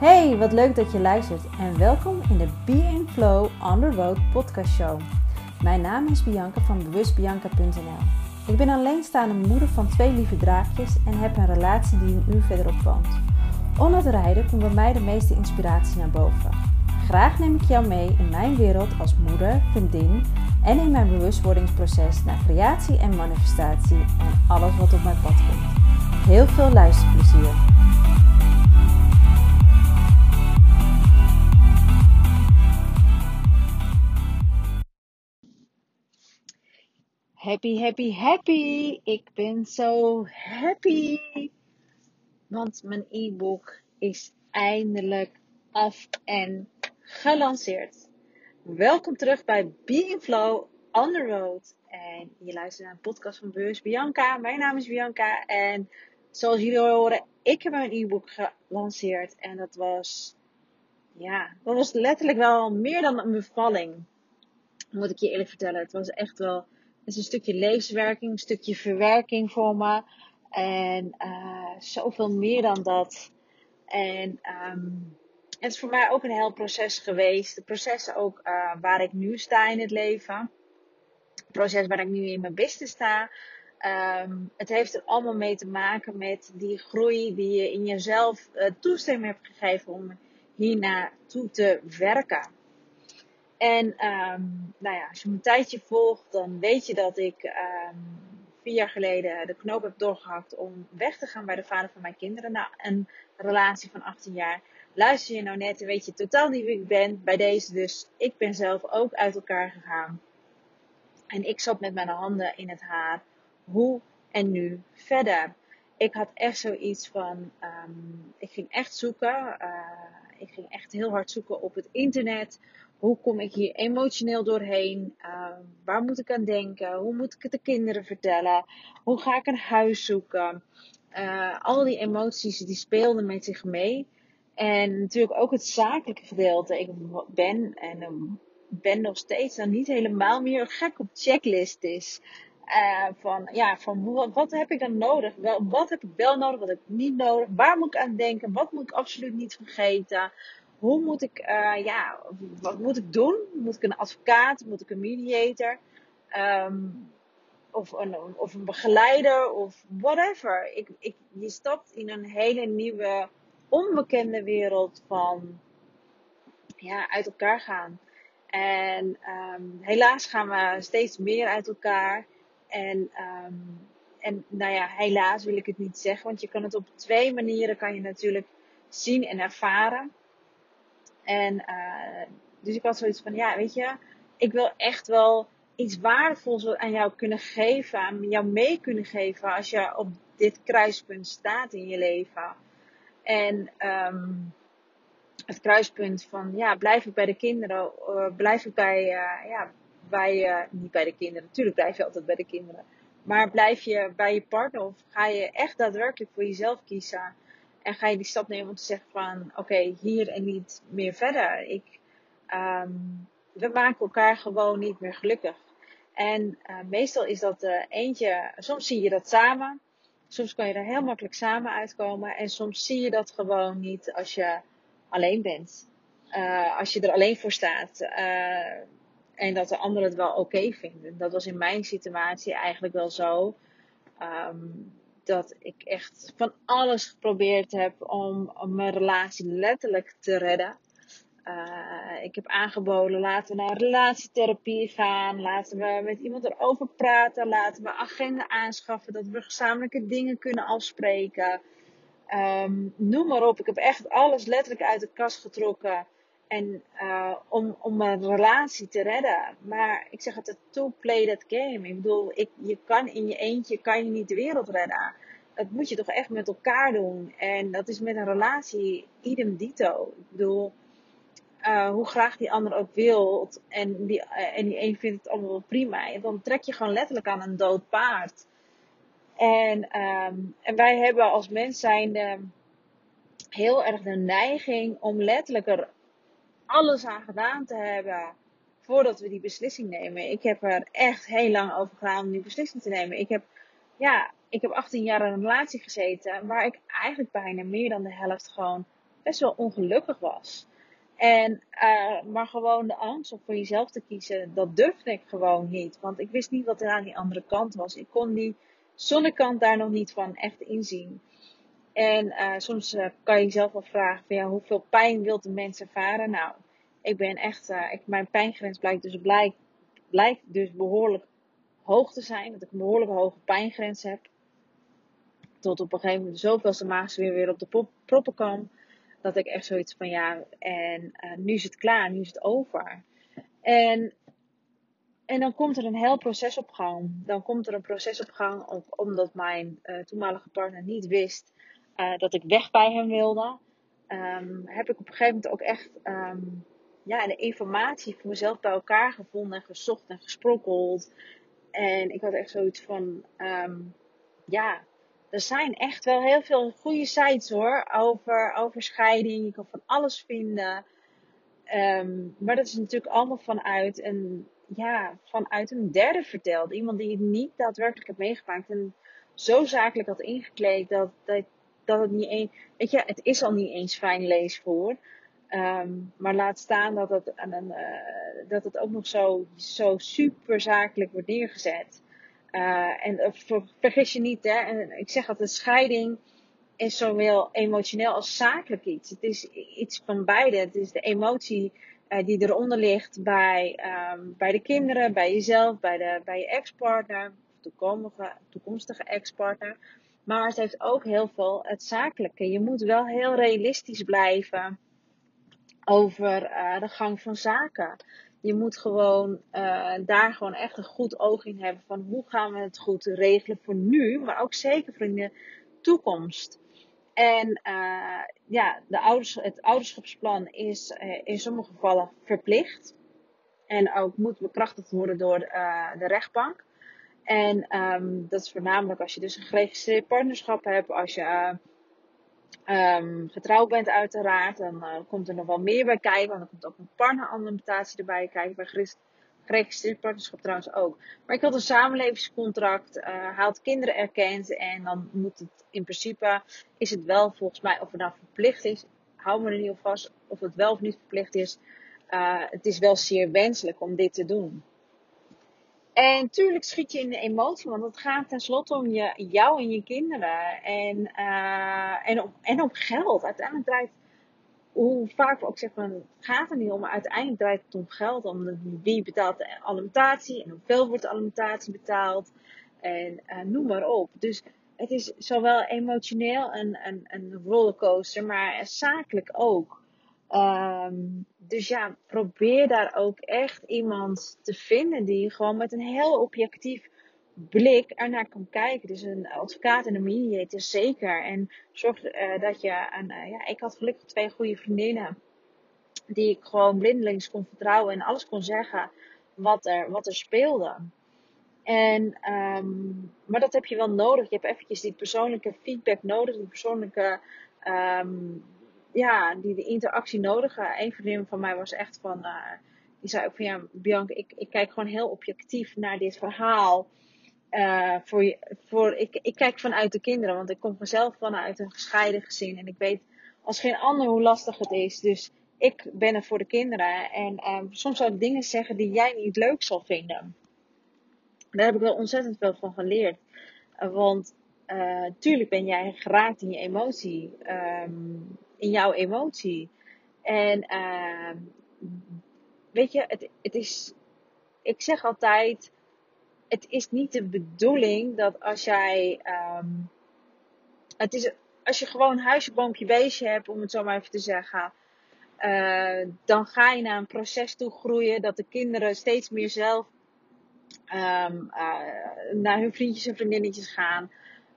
Hey, wat leuk dat je luistert en welkom in de Be in Flow on the Road podcast show. Mijn naam is Bianca van bewustbianca.nl. Ik ben alleenstaande moeder van twee lieve draakjes en heb een relatie die een uur verderop woont. Onder het rijden komt bij mij de meeste inspiratie naar boven. Graag neem ik jou mee in mijn wereld als moeder, vriendin en in mijn bewustwordingsproces naar creatie en manifestatie en alles wat op mijn pad komt. Heel veel luisterplezier! Happy, happy, happy. Ik ben zo happy. Want mijn e-book is eindelijk af en gelanceerd. Welkom terug bij Being Flow on the Road. En je luistert naar een podcast van Beurs Bianca. Mijn naam is Bianca. En zoals jullie horen, ik heb mijn e-book gelanceerd. En dat was, ja, dat was letterlijk wel meer dan een bevalling. Moet ik je eerlijk vertellen. Het was echt wel is een stukje levenswerking, een stukje verwerking voor me. En uh, zoveel meer dan dat. En um, het is voor mij ook een heel proces geweest. Het proces ook uh, waar ik nu sta in het leven. Het proces waar ik nu in mijn business sta. Um, het heeft er allemaal mee te maken met die groei die je in jezelf uh, toestemming hebt gegeven om hier naartoe te werken. En um, nou ja, als je me een tijdje volgt, dan weet je dat ik um, vier jaar geleden de knoop heb doorgehakt om weg te gaan bij de vader van mijn kinderen. Na een relatie van 18 jaar. Luister je nou net en weet je totaal niet wie ik ben. Bij deze dus, ik ben zelf ook uit elkaar gegaan. En ik zat met mijn handen in het haar. Hoe en nu verder? Ik had echt zoiets van, um, ik ging echt zoeken. Uh, ik ging echt heel hard zoeken op het internet hoe kom ik hier emotioneel doorheen? Uh, waar moet ik aan denken? Hoe moet ik het de kinderen vertellen? Hoe ga ik een huis zoeken? Uh, al die emoties die speelden met zich mee. En natuurlijk ook het zakelijke gedeelte. Ik ben en um, ben nog steeds dan niet helemaal meer gek op checklist is. Uh, van ja, van wat, wat, heb ik dan nodig? Wel, wat heb ik wel nodig? Wat heb ik niet nodig? Waar moet ik aan denken? Wat moet ik absoluut niet vergeten? Hoe moet ik, uh, ja, wat moet ik doen? Moet ik een advocaat? Moet ik een mediator? Um, of, een, of een begeleider? Of whatever. Ik, ik, je stapt in een hele nieuwe, onbekende wereld van ja, uit elkaar gaan. En um, helaas gaan we steeds meer uit elkaar. En, um, en nou ja, helaas wil ik het niet zeggen, want je kan het op twee manieren kan je natuurlijk zien en ervaren. En uh, dus ik had zoiets van, ja, weet je, ik wil echt wel iets waardevols aan jou kunnen geven, aan jou mee kunnen geven als je op dit kruispunt staat in je leven. En um, het kruispunt van, ja, blijf ik bij de kinderen, uh, blijf ik bij, uh, ja, bij, niet bij de kinderen, natuurlijk blijf je altijd bij de kinderen. Maar blijf je bij je partner of ga je echt daadwerkelijk voor jezelf kiezen? En ga je die stap nemen om te zeggen van oké, hier en niet meer verder. Ik, um, we maken elkaar gewoon niet meer gelukkig. En uh, meestal is dat uh, eentje, soms zie je dat samen. Soms kan je er heel makkelijk samen uitkomen. En soms zie je dat gewoon niet als je alleen bent. Uh, als je er alleen voor staat. en dat de anderen het wel oké vinden. Dat was in mijn situatie eigenlijk wel zo. Um, dat ik echt van alles geprobeerd heb om, mijn relatie letterlijk te redden. Uh, ik heb aangeboden, laten we naar relatietherapie gaan. Laten we met iemand erover praten. Laten we agenda aanschaffen. Dat we gezamenlijke dingen kunnen afspreken. Um, noem maar op. Ik heb echt alles letterlijk uit de kast getrokken. En uh, om, om mijn relatie te redden. Maar ik zeg altijd, to play that game. Ik bedoel, ik, je kan in je eentje kan je niet de wereld redden. Dat moet je toch echt met elkaar doen. En dat is met een relatie idem dito. Ik bedoel, uh, hoe graag die ander ook wil. En die, uh, en die een vindt het allemaal prima. Dan trek je gewoon letterlijk aan een dood paard. En, um, en wij hebben als mens zijnde heel erg de neiging om letterlijk er alles aan gedaan te hebben voordat we die beslissing nemen. Ik heb er echt heel lang over gedaan om die beslissing te nemen. Ik heb, ja, ik heb 18 jaar in een relatie gezeten waar ik eigenlijk bijna meer dan de helft gewoon best wel ongelukkig was. En, uh, maar gewoon de angst om voor jezelf te kiezen, dat durfde ik gewoon niet. Want ik wist niet wat er aan die andere kant was. Ik kon die zonnekant daar nog niet van echt inzien. En uh, soms uh, kan je jezelf wel vragen van, ja, hoeveel pijn wil de mens ervaren? Nou, ik ben echt, ik, mijn pijngrens blijkt dus, dus behoorlijk hoog te zijn. Dat ik een behoorlijk hoge pijngrens heb. Tot op een gegeven moment de zoveelste maag weer, weer op de proppen kwam. Dat ik echt zoiets van ja, en nu is het klaar, nu is het over. En, en dan komt er een heel proces op gang. Dan komt er een proces op gang omdat mijn toenmalige partner niet wist uh, dat ik weg bij hem wilde. Um, heb ik op een gegeven moment ook echt um, ja, de informatie voor mezelf bij elkaar gevonden en gezocht en gesprokkeld. En ik had echt zoiets van, um, ja, er zijn echt wel heel veel goede sites hoor. Over, over scheiding. Je kan van alles vinden. Maar dat is natuurlijk allemaal vanuit een, ja, vanuit een derde verteld. Iemand die het niet daadwerkelijk heeft meegemaakt. En zo zakelijk had ingekleed dat, dat, dat het niet eens. Weet je, het is al niet eens fijn leesvoer. Um, maar laat staan dat het, een, uh, dat het ook nog zo, zo super zakelijk wordt neergezet. Uh, en uh, vergis je niet, hè, en ik zeg altijd, scheiding is zowel emotioneel als zakelijk iets. Het is iets van beide. Het is de emotie die eronder ligt bij, um, bij de kinderen, bij jezelf, bij, de, bij je ex-partner, toekomstige, toekomstige ex-partner. Maar het heeft ook heel veel het zakelijke. Je moet wel heel realistisch blijven over de gang van zaken. Je moet gewoon uh, daar gewoon echt een goed oog in hebben van hoe gaan we het goed regelen voor nu, maar ook zeker voor in de toekomst. En uh, ja, de ouders, het ouderschapsplan is in sommige gevallen verplicht. En ook moet bekrachtigd worden door de rechtbank. En um, dat is voornamelijk als je dus een geregistreerd partnerschap hebt, als je um, getrouwd bent uiteraard, dan uh, komt er nog wel meer bij kijken. Want er komt ook een partneralimentatie erbij kijken. Bij geregistreerd partnerschap trouwens ook. Maar ik had een samenlevingscontract, uh, haalt kinderen erkend. En dan moet het in principe, is het wel volgens mij, of het nou verplicht is. Hou me er niet op vast of het wel of niet verplicht is. Het is wel zeer wenselijk om dit te doen. En tuurlijk schiet je in de emotie, want het gaat tenslotte om je, jou en je kinderen. En, uh, en, om, en om geld. Uiteindelijk draait, hoe vaak we ook zeggen, het gaat er niet om, maar uiteindelijk draait het om geld. Om wie betaalt de alimentatie en hoeveel wordt de alimentatie betaald. En uh, noem maar op. Dus het is zowel emotioneel een, een, een rollercoaster, maar zakelijk ook. Um, dus ja, probeer daar ook echt iemand te vinden die gewoon met een heel objectief blik ernaar kan kijken. Dus een advocaat en een mediator zeker. En zorg uh, dat je een, uh, ja, ik had gelukkig twee goede vriendinnen die ik gewoon blindelings kon vertrouwen en alles kon zeggen wat er, wat er speelde. En, um, maar dat heb je wel nodig. Je hebt eventjes die persoonlijke feedback nodig, die persoonlijke um, ja, die de interactie nodig. Een vriendin van mij was echt van, uh, die zei ook van ja, Bianca, ik, ik kijk gewoon heel objectief naar dit verhaal. Uh, voor, voor, ik, ik kijk vanuit de kinderen, want ik kom vanzelf vanuit een gescheiden gezin. En ik weet als geen ander hoe lastig het is. Dus ik ben er voor de kinderen. En um, soms zou ik dingen zeggen die jij niet leuk zal vinden. Daar heb ik wel ontzettend veel van geleerd. Want uh, tuurlijk ben jij geraakt in je emotie. Um, in jouw emotie. En uh, weet je, het, het is. Ik zeg altijd. Het is niet de bedoeling dat als jij. Um, het is, als je gewoon huisje, boompje, beestje hebt, om het zo maar even te zeggen. Uh, dan ga je naar een proces toe groeien dat de kinderen steeds meer zelf um, uh, naar hun vriendjes en vriendinnetjes gaan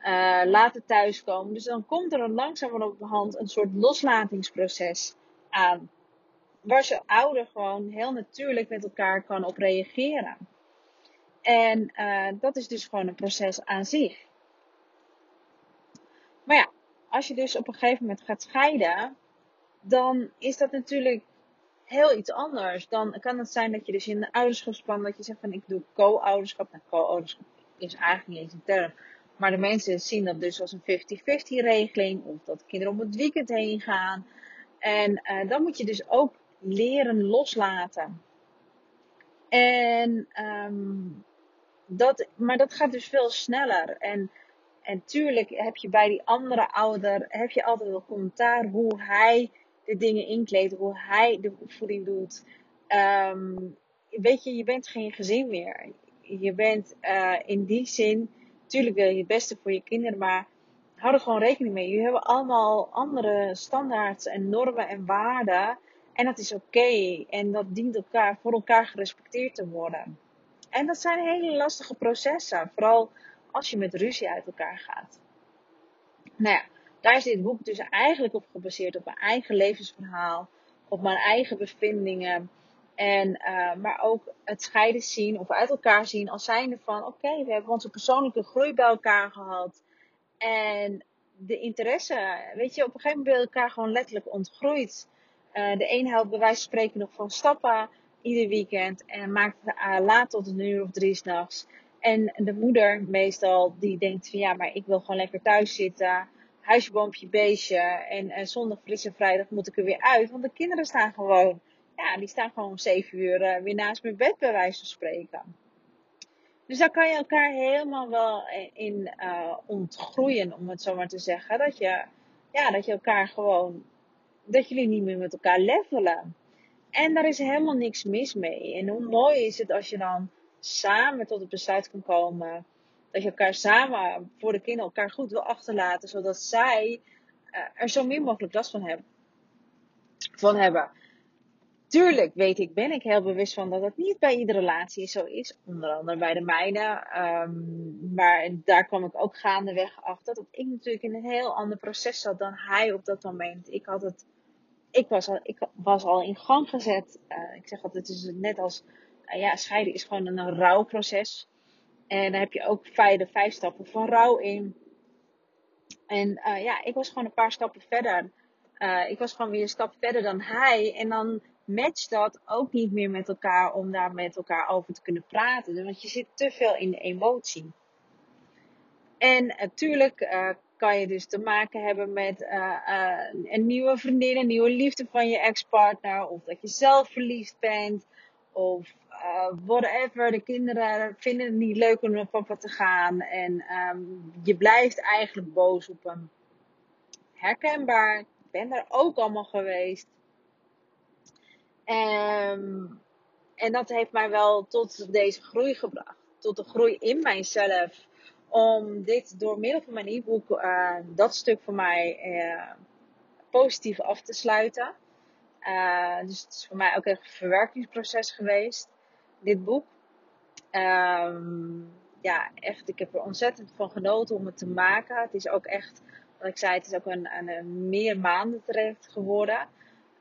uh, laten thuiskomen. Dus dan komt er een langzamer op de hand een soort loslatingsproces aan. Waar je ouder gewoon heel natuurlijk met elkaar kan op reageren. En uh, dat is dus gewoon een proces aan zich. Maar ja, als je dus op een gegeven moment gaat scheiden, dan is dat natuurlijk heel iets anders. Dan kan het zijn dat je dus in een ouderschapsplan, dat je zegt van ik doe co-ouderschap. Nou, co-ouderschap is eigenlijk niet eens een term. Maar de mensen zien dat dus als een 50-50 regeling. Of dat kinderen om het weekend heen gaan. En uh, dan moet je dus ook leren loslaten. En um, dat, maar dat gaat dus veel sneller. En, en tuurlijk heb je bij die andere ouder heb je altijd wel commentaar hoe hij de dingen inkleedt, hoe hij de opvoeding doet. Um, weet je, je bent geen gezin meer. Je bent uh, in die zin, tuurlijk wil je het beste voor je kinderen, maar hou er gewoon rekening mee. Jullie hebben allemaal andere standaards en normen en waarden. En dat is oké. En dat dient elkaar, voor elkaar gerespecteerd te worden. En dat zijn hele lastige processen. Vooral als je met ruzie uit elkaar gaat. Nou ja, daar is dit boek dus eigenlijk op gebaseerd. Op mijn eigen levensverhaal. Op mijn eigen bevindingen. En, uh, maar ook het scheiden zien of uit elkaar zien als zijnde van oké, we hebben onze persoonlijke groei bij elkaar gehad. En de interesse, weet je, op een gegeven moment ben je elkaar gewoon letterlijk ontgroeid. Uh, de een helpt bij wijze van spreken nog van stappen ieder weekend en maakt het uh, laat tot een uur of drie s'nachts. En de moeder meestal die denkt van ja, maar ik wil gewoon lekker thuis zitten. Huisje, boompje, beestje. En, en zondag, frisse vrijdag moet ik er weer uit. Want de kinderen staan gewoon, ja, die staan gewoon zeven uur uh, weer naast mijn bed bij wijze van spreken. Dus daar kan je elkaar helemaal wel in uh, ontgroeien, om het zo maar te zeggen. Dat je, ja, dat je elkaar gewoon, dat jullie niet meer met elkaar levelen. En daar is helemaal niks mis mee. En hoe mooi is het als je dan samen tot het besluit kan komen. Dat je elkaar samen voor de kinderen elkaar goed wil achterlaten. Zodat zij uh, er zo min mogelijk last van hebben. Van hebben. Tuurlijk weet ik, ben ik heel bewust van dat het niet bij iedere relatie zo is. Onder andere bij de mijne. Um, maar daar kwam ik ook gaandeweg achter. Dat ik natuurlijk in een heel ander proces zat dan hij op dat moment. Ik had het. Ik was al, ik was al in gang gezet. Uh, ik zeg altijd, het is net als. Uh, ja, scheiden is gewoon een, rouwproces. En dan heb je ook vijf, vijf stappen van rouw in. En uh, ja, ik was gewoon een paar stappen verder. Uh, ik was gewoon weer een stap verder dan hij. En dan matcht dat ook niet meer met elkaar om daar met elkaar over te kunnen praten. Want je zit te veel in de emotie. En natuurlijk uh, kan je dus te maken hebben met uh, uh, een nieuwe vriendin, een nieuwe liefde van je ex-partner. Of dat je zelf verliefd bent. Of whatever. De kinderen vinden het niet leuk om naar papa te gaan. En um, je blijft eigenlijk boos op hem. Herkenbaar. Ik ben daar ook allemaal geweest. Um, en dat heeft mij wel tot deze groei gebracht. Tot de groei in mijzelf. Om dit door middel van mijn e-book, uh, dat stuk voor mij uh, positief af te sluiten. Uh, dus het is voor mij ook echt een verwerkingsproces geweest. Dit boek. Um, ja, echt. Ik heb er ontzettend van genoten om het te maken. Het is ook echt, wat ik zei, het is ook een, een, een meer maanden terecht geworden.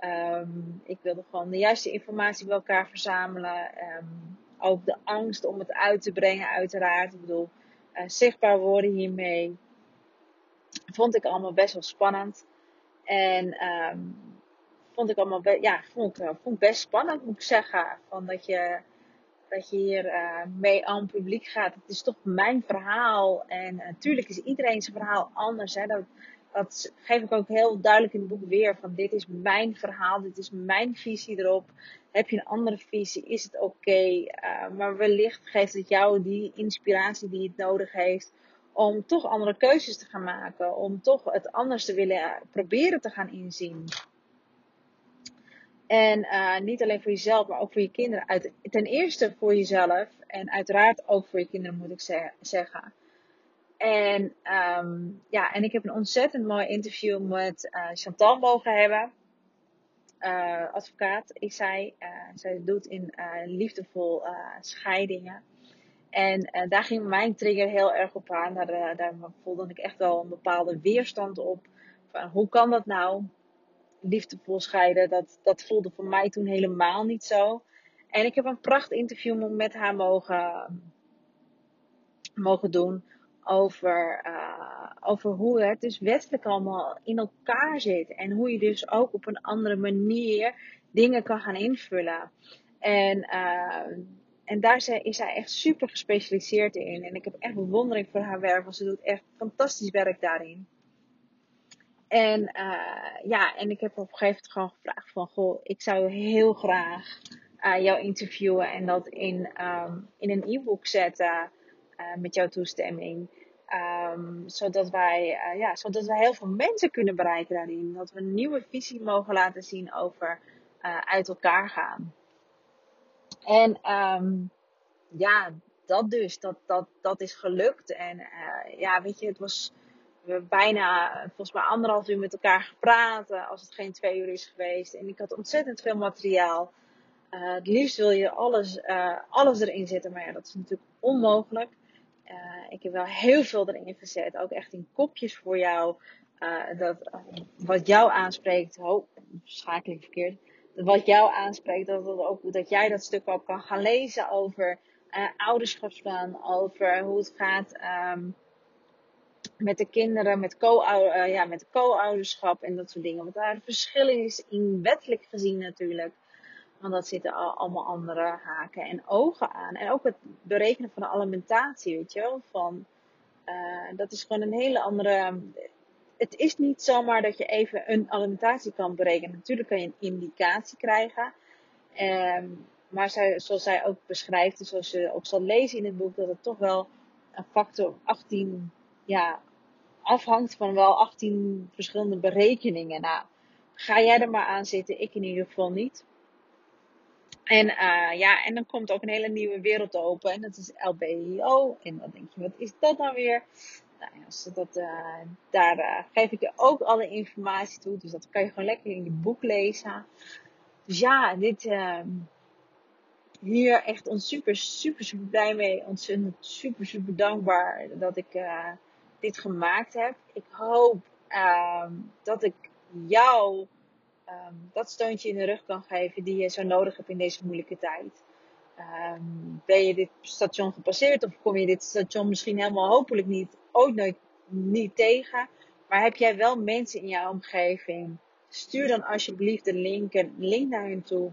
Um, ik wilde gewoon de juiste informatie bij elkaar verzamelen. Um, ook de angst om het uit te brengen, uiteraard. Ik bedoel, uh, zichtbaar worden hiermee. Vond ik allemaal best wel spannend. En um, vond ik allemaal ja, vond ik, vond ik best spannend, moet ik zeggen. Van dat je, dat je hier uh, mee aan het publiek gaat. Het is toch mijn verhaal. En natuurlijk is iedereen zijn verhaal anders. Hè? Dat, dat geef ik ook heel duidelijk in het boek weer. Van dit is mijn verhaal, dit is mijn visie erop. Heb je een andere visie, is het oké. Okay. Uh, maar wellicht geeft het jou die inspiratie die het nodig heeft. Om toch andere keuzes te gaan maken. Om toch het anders te willen proberen te gaan inzien. En uh, niet alleen voor jezelf, maar ook voor je kinderen. Uit, ten eerste voor jezelf. En uiteraard ook voor je kinderen moet ik ze zeggen. En, um, ja, en ik heb een ontzettend mooi interview met uh, Chantal mogen hebben. Uh, advocaat is zij. Uh, zij doet in liefdevol scheidingen. En daar ging mijn trigger heel erg op aan. Daar, daar voelde ik echt wel een bepaalde weerstand op. Van, hoe kan dat nou? Liefdevol scheiden, dat, dat voelde voor mij toen helemaal niet zo. En ik heb een pracht interview met haar mogen, mogen doen over, uh, over hoe het dus wettelijk allemaal in elkaar zit. En hoe je dus ook op een andere manier dingen kan gaan invullen. En, uh, en daar is zij echt super gespecialiseerd in. En ik heb echt bewondering voor haar werk, want ze doet echt fantastisch werk daarin. En uh, ja, en ik heb op een gegeven moment gewoon gevraagd van, goh, ik zou heel graag jou interviewen en dat in, um, in een e-book zetten met jouw toestemming. Um, zodat, wij, ja, zodat wij heel veel mensen kunnen bereiken daarin. Dat we een nieuwe visie mogen laten zien over uit elkaar gaan. En um, ja, dat dus, dat, dat, dat is gelukt. En ja, weet je, het was we bijna, volgens mij anderhalf uur met elkaar gepraat, uh, als het geen twee uur is geweest. En ik had ontzettend veel materiaal. Uh, het liefst wil je alles, uh, alles erin zetten, maar ja, dat is natuurlijk onmogelijk. Ik heb wel heel veel erin gezet, ook echt in kopjes voor jou. dat, wat jou aanspreekt, schakel ik verkeerd. Wat jou aanspreekt, dat, dat, ook, dat jij dat stuk ook kan gaan lezen over ouderschapsplan, over hoe het gaat. Um, met de kinderen, met, co uh, ja, met co-ouderschap en dat soort dingen. Want daar verschillen is in wettelijk gezien natuurlijk. Want dat zitten al, allemaal andere haken en ogen aan. En ook het berekenen van de alimentatie, weet je wel. Van, uh, dat is gewoon een hele andere. Het is niet zomaar dat je even een alimentatie kan berekenen. Natuurlijk kan je een indicatie krijgen. Um, maar zoals zij ook beschrijft, en zoals je ook zal lezen in het boek, dat het toch wel een factor 18 ja, afhangt van wel 18 verschillende berekeningen. Nou, ga jij er maar aan zitten, ik in ieder geval niet. En uh, ja, en dan komt ook een hele nieuwe wereld open. En dat is LBIO. En dan denk je, wat is dat nou weer? Nou ja, dat, uh, daar uh, geef ik je ook alle informatie toe. Dus dat kan je gewoon lekker in je boek lezen. Dus ja, dit, ehm, hier echt ons super, super, super blij mee. Ontzettend super, super dankbaar dat ik dit gemaakt heb. Ik hoop um, dat ik jou um, dat steuntje in de rug kan geven die je zo nodig hebt in deze moeilijke tijd. Um, ben je dit station gepasseerd of kom je dit station misschien helemaal hopelijk niet, ooit nooit niet tegen. Maar heb jij wel mensen in jouw omgeving? Stuur dan alsjeblieft de link, een link naar hen toe.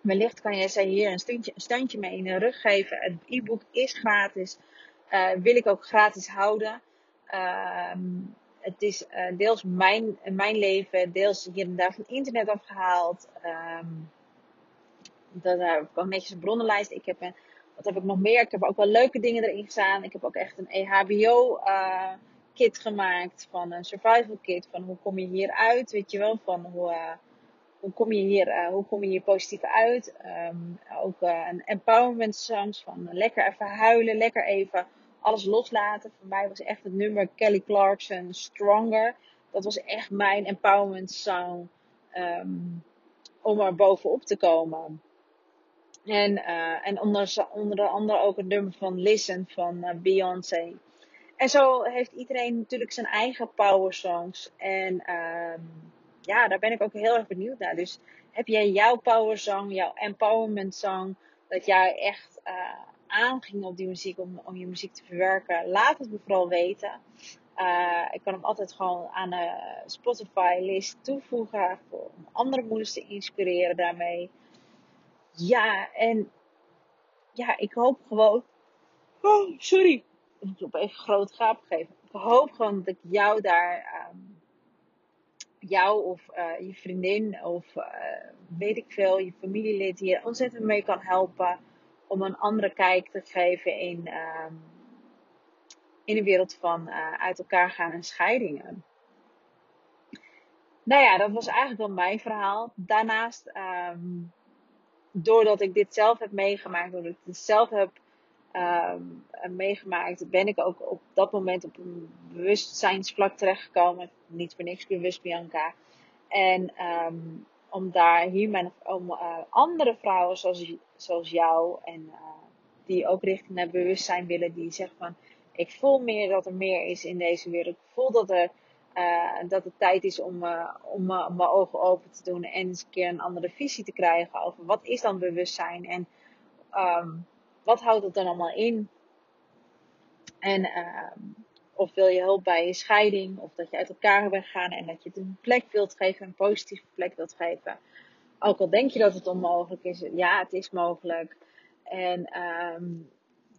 Wellicht kan jij ze hier een steuntje, een steuntje mee in de rug geven. Het e-book is gratis. Uh, wil ik ook gratis houden. Uh, het is uh, deels mijn, mijn leven, deels hier en daar van internet afgehaald. Um, dan heb ik ook netjes een bronnenlijst. Ik heb een, wat heb ik nog meer? Ik heb ook wel leuke dingen erin gestaan. Ik heb ook echt een EHBO uh, kit gemaakt. Van een survival kit. Van hoe kom je hier uit? Weet je wel? Van hoe, hoe kom je hier, hoe kom je hier positief uit? Um, ook een empowerment songs. Van lekker even huilen. Lekker even alles loslaten. Voor mij was echt het nummer Kelly Clarkson Stronger. Dat was echt mijn empowerment song. Um, om er bovenop te komen. En, uh, en onder, onder andere ook het nummer van Listen van uh, Beyoncé. En zo heeft iedereen natuurlijk zijn eigen power songs. En um, ja, daar ben ik ook heel erg benieuwd naar. Dus heb jij jouw power song, jouw empowerment song, dat jij echt uh, aanging op die muziek om, om je muziek te verwerken, laat het me vooral weten. Uh, ik kan hem altijd gewoon aan de Spotify list toevoegen om andere moeders te inspireren daarmee. Ja, en ja, ik hoop gewoon. Oh, sorry. Ik moet op even groot gaap geven. Ik hoop gewoon dat ik jou daar, um, jou of uh, je vriendin of weet ik veel, je familielid hier ontzettend mee kan helpen om een andere kijk te geven in, um, in de wereld van uh, uit elkaar gaan en scheidingen. Nou ja, dat was eigenlijk wel mijn verhaal. Daarnaast, um, doordat ik dit zelf heb meegemaakt, doordat ik het zelf heb um, meegemaakt, ben ik ook op dat moment op een bewustzijnsvlak terechtgekomen. Niet voor niks bewust, Bianca. En om daar hier mijn, om uh, andere vrouwen zoals, zoals jou en uh, die ook richting naar bewustzijn willen, die zeggen van ik voel meer dat er meer is in deze wereld. Ik voel dat er uh, dat het tijd is om, om mijn ogen open te doen en eens een keer een andere visie te krijgen over wat is dan bewustzijn en um, wat houdt het dan allemaal in. En of wil je hulp bij je scheiding, of dat je uit elkaar bent gegaan en dat je het een plek wilt geven, een positieve plek wilt geven. Ook al denk je dat het onmogelijk is, ja, het is mogelijk. En um,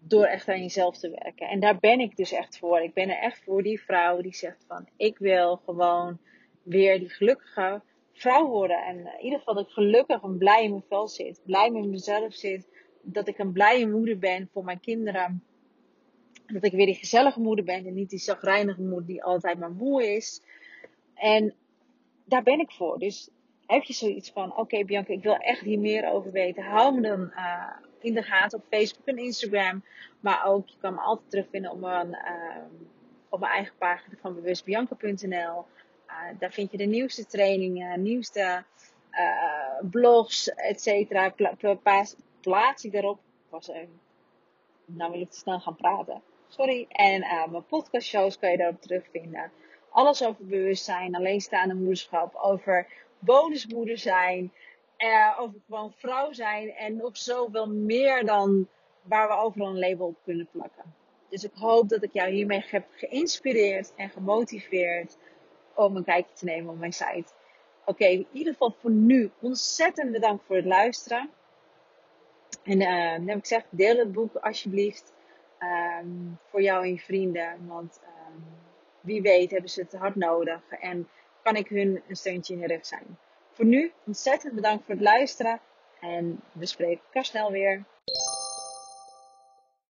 door echt aan jezelf te werken. En daar ben ik dus echt voor. Ik ben er echt voor die vrouw die zegt van ik wil gewoon weer die gelukkige vrouw worden. En in ieder geval dat ik gelukkig en blij in mijn vel zit. Blij met mezelf zit. Dat ik een blije moeder ben voor mijn kinderen. Dat ik weer die gezellige moeder ben en niet die zagrijnige moeder die altijd maar moe is. En daar ben ik voor. Dus heb je zoiets van: oké, Bianca, ik wil echt hier meer over weten. Hou me dan uh, in de gaten op Facebook en Instagram. Maar ook, je kan me altijd terugvinden op mijn, uh, op mijn eigen pagina van bewustbianca.nl. Uh, daar vind je de nieuwste trainingen, nieuwste blogs, et cetera. Pla pla plaats ik daarop. Was even. Nou wil ik te snel gaan praten. Sorry. En mijn podcastshows kan je daarop terugvinden. Alles over bewustzijn, alleenstaande moederschap, over bonusmoeder zijn, uh, over gewoon vrouw zijn en nog zoveel meer dan waar we overal een label op kunnen plakken. Dus ik hoop dat ik jou hiermee heb geïnspireerd en gemotiveerd om een kijkje te nemen op mijn site. Oké, in ieder geval voor nu ontzettend bedankt voor het luisteren. En uh, dan heb ik gezegd, deel het boek alsjeblieft um, voor jou en je vrienden. Want um, wie weet hebben ze het hard nodig. En kan ik hun een steuntje in de rug zijn. Voor nu ontzettend bedankt voor het luisteren. En we spreken elkaar snel weer.